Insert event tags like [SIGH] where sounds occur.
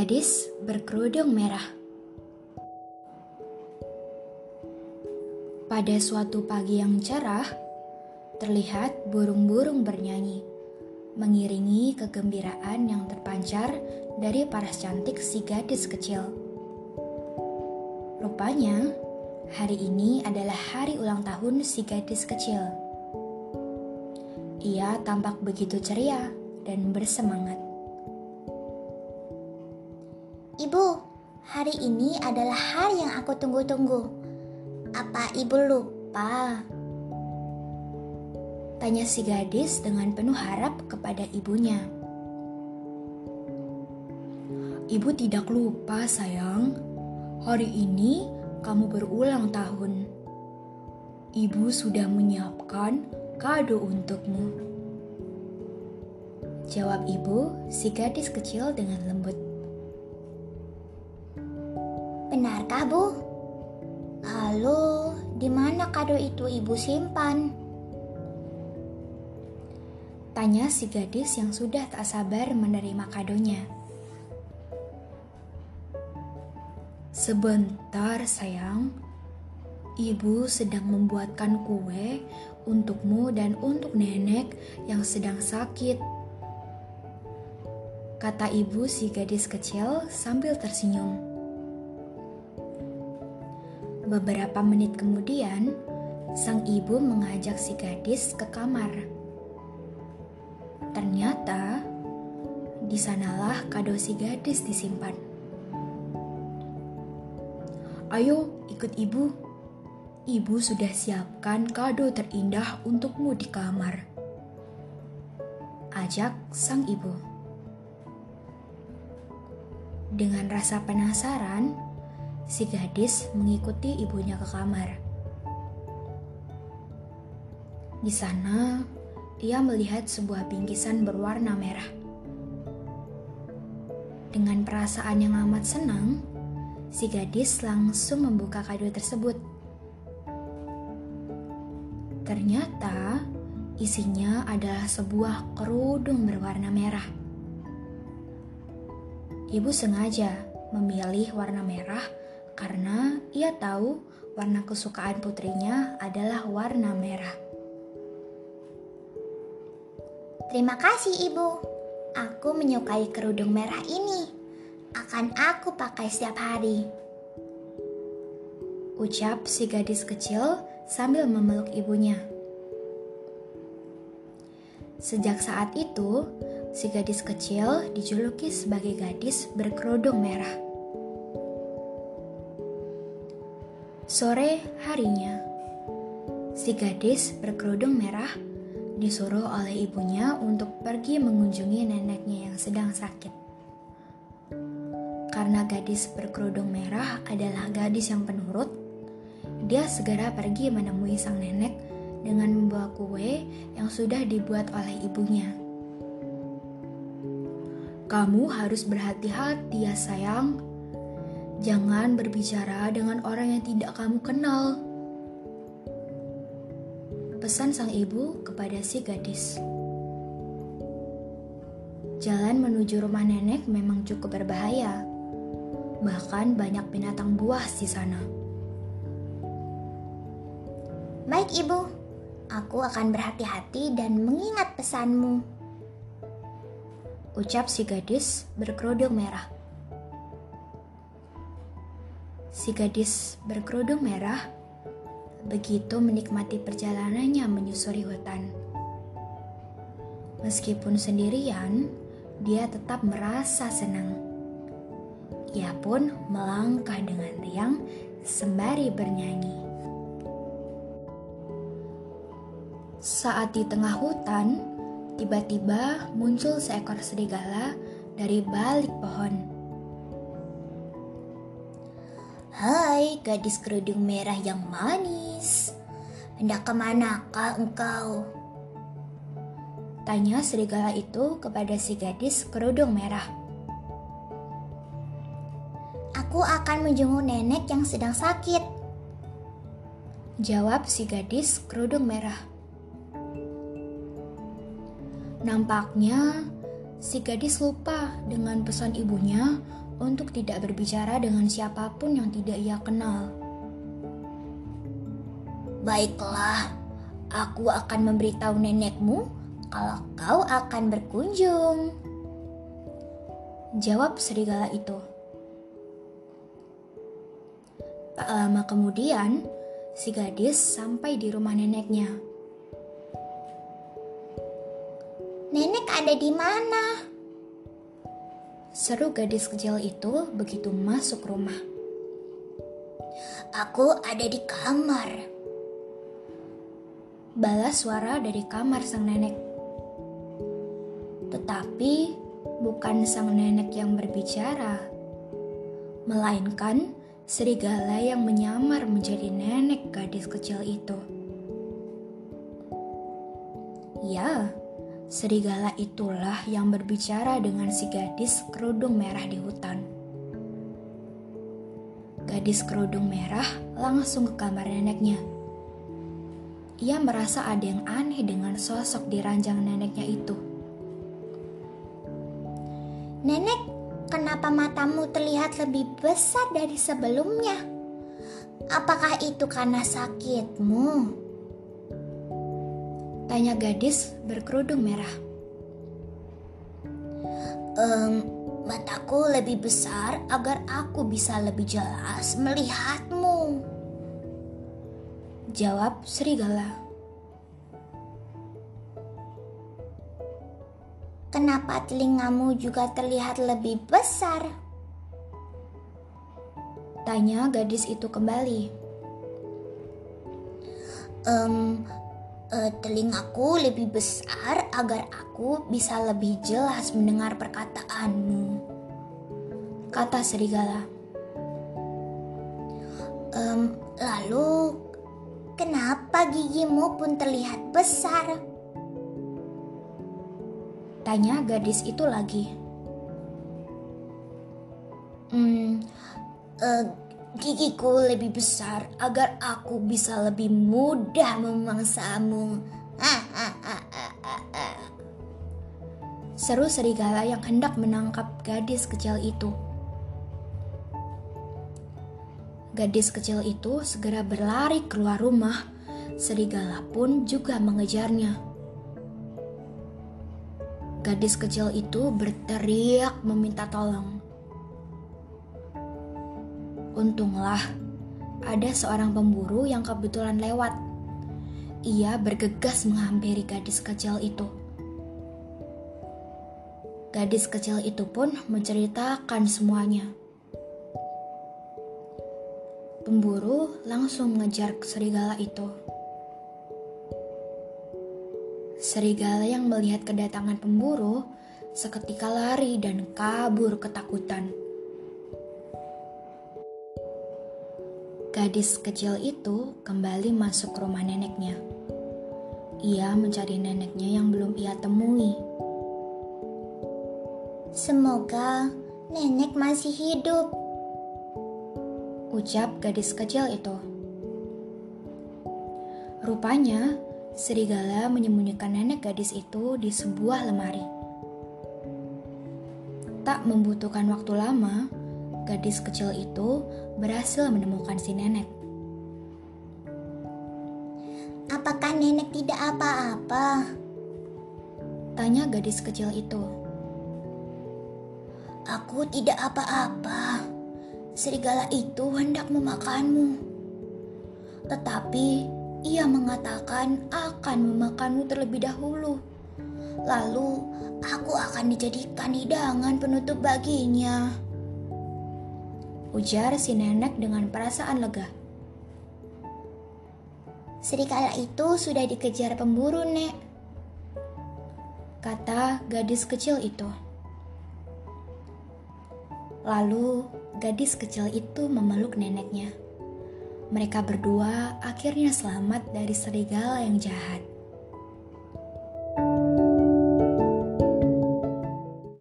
Gadis berkerudung merah. Pada suatu pagi yang cerah, terlihat burung-burung bernyanyi, mengiringi kegembiraan yang terpancar dari paras cantik si gadis kecil. Rupanya, hari ini adalah hari ulang tahun si gadis kecil. Ia tampak begitu ceria dan bersemangat. Ibu, hari ini adalah hari yang aku tunggu-tunggu. Apa ibu lupa? Tanya si gadis dengan penuh harap kepada ibunya. Ibu tidak lupa sayang, hari ini kamu berulang tahun. Ibu sudah menyiapkan kado untukmu. Jawab ibu si gadis kecil dengan lembut. Benarkah, Bu? Lalu, di mana kado itu Ibu simpan? Tanya si gadis yang sudah tak sabar menerima kadonya. Sebentar, sayang. Ibu sedang membuatkan kue untukmu dan untuk nenek yang sedang sakit. Kata ibu si gadis kecil sambil tersenyum. Beberapa menit kemudian, sang ibu mengajak si gadis ke kamar. Ternyata, di sanalah kado si gadis disimpan. Ayo, ikut ibu. Ibu sudah siapkan kado terindah untukmu di kamar. Ajak sang ibu. Dengan rasa penasaran, si gadis mengikuti ibunya ke kamar. Di sana, ia melihat sebuah bingkisan berwarna merah. Dengan perasaan yang amat senang, si gadis langsung membuka kado tersebut. Ternyata isinya adalah sebuah kerudung berwarna merah. Ibu sengaja memilih warna merah karena ia tahu warna kesukaan putrinya adalah warna merah. Terima kasih, Ibu. Aku menyukai kerudung merah ini. Akan aku pakai setiap hari. Ucap si gadis kecil sambil memeluk ibunya. Sejak saat itu, si gadis kecil dijuluki sebagai gadis berkerudung merah. Sore harinya, si gadis berkerudung merah disuruh oleh ibunya untuk pergi mengunjungi neneknya yang sedang sakit. Karena gadis berkerudung merah adalah gadis yang penurut, dia segera pergi menemui sang nenek dengan membawa kue yang sudah dibuat oleh ibunya. Kamu harus berhati-hati ya sayang. Jangan berbicara dengan orang yang tidak kamu kenal. Pesan sang ibu kepada si gadis. Jalan menuju rumah nenek memang cukup berbahaya. Bahkan banyak binatang buas di sana. Baik, Ibu. Aku akan berhati-hati dan mengingat pesanmu. Ucap si gadis berkerudung merah. Si gadis berkerudung merah begitu menikmati perjalanannya menyusuri hutan. Meskipun sendirian, dia tetap merasa senang. Ia pun melangkah dengan riang sembari bernyanyi. Saat di tengah hutan, tiba-tiba muncul seekor serigala dari balik pohon. Hai gadis kerudung merah yang manis. Hendak ke manakah engkau? Tanya serigala itu kepada si gadis kerudung merah. Aku akan menjenguk nenek yang sedang sakit. Jawab si gadis kerudung merah. Nampaknya si gadis lupa dengan pesan ibunya untuk tidak berbicara dengan siapa pun yang tidak ia kenal. Baiklah, aku akan memberitahu nenekmu kalau kau akan berkunjung. Jawab serigala itu. Tak lama kemudian, si gadis sampai di rumah neneknya. Nenek ada di mana? Seru gadis kecil itu begitu masuk rumah. Aku ada di kamar. Balas suara dari kamar sang nenek. Tetapi bukan sang nenek yang berbicara, melainkan serigala yang menyamar menjadi nenek gadis kecil itu. Ya, Serigala itulah yang berbicara dengan si gadis kerudung merah di hutan. Gadis kerudung merah langsung ke kamar neneknya. Ia merasa ada yang aneh dengan sosok di ranjang neneknya itu. Nenek, kenapa matamu terlihat lebih besar dari sebelumnya? Apakah itu karena sakitmu? Tanya gadis berkerudung merah. Um, mataku lebih besar agar aku bisa lebih jelas melihatmu. Jawab serigala. Kenapa telingamu juga terlihat lebih besar? Tanya gadis itu kembali. Um, uh, telingaku lebih besar agar aku bisa lebih jelas mendengar perkataanmu. Kata serigala. Um, lalu, kenapa gigimu pun terlihat besar? Tanya gadis itu lagi. Hmm, uh, gigiku lebih besar agar aku bisa lebih mudah memangsamu. [LAUGHS] Seru serigala yang hendak menangkap gadis kecil itu. Gadis kecil itu segera berlari keluar rumah. Serigala pun juga mengejarnya. Gadis kecil itu berteriak meminta tolong. Untunglah, ada seorang pemburu yang kebetulan lewat. Ia bergegas menghampiri gadis kecil itu. Gadis kecil itu pun menceritakan semuanya. Pemburu langsung mengejar serigala itu. Serigala yang melihat kedatangan pemburu seketika lari dan kabur ketakutan. Gadis kecil itu kembali masuk ke rumah neneknya. Ia mencari neneknya yang belum ia temui. Semoga nenek masih hidup, ucap gadis kecil itu. Rupanya, serigala menyembunyikan nenek gadis itu di sebuah lemari. Tak membutuhkan waktu lama, gadis kecil itu berhasil menemukan si nenek. Apakah nenek tidak apa-apa? Tanya gadis kecil itu. Aku tidak apa-apa. Serigala itu hendak memakanmu. Tetapi ia mengatakan akan memakanmu terlebih dahulu. Lalu aku akan dijadikan hidangan penutup baginya ujar si nenek dengan perasaan lega. Serigala itu sudah dikejar pemburu, Nek. Kata gadis kecil itu. Lalu gadis kecil itu memeluk neneknya. Mereka berdua akhirnya selamat dari serigala yang jahat.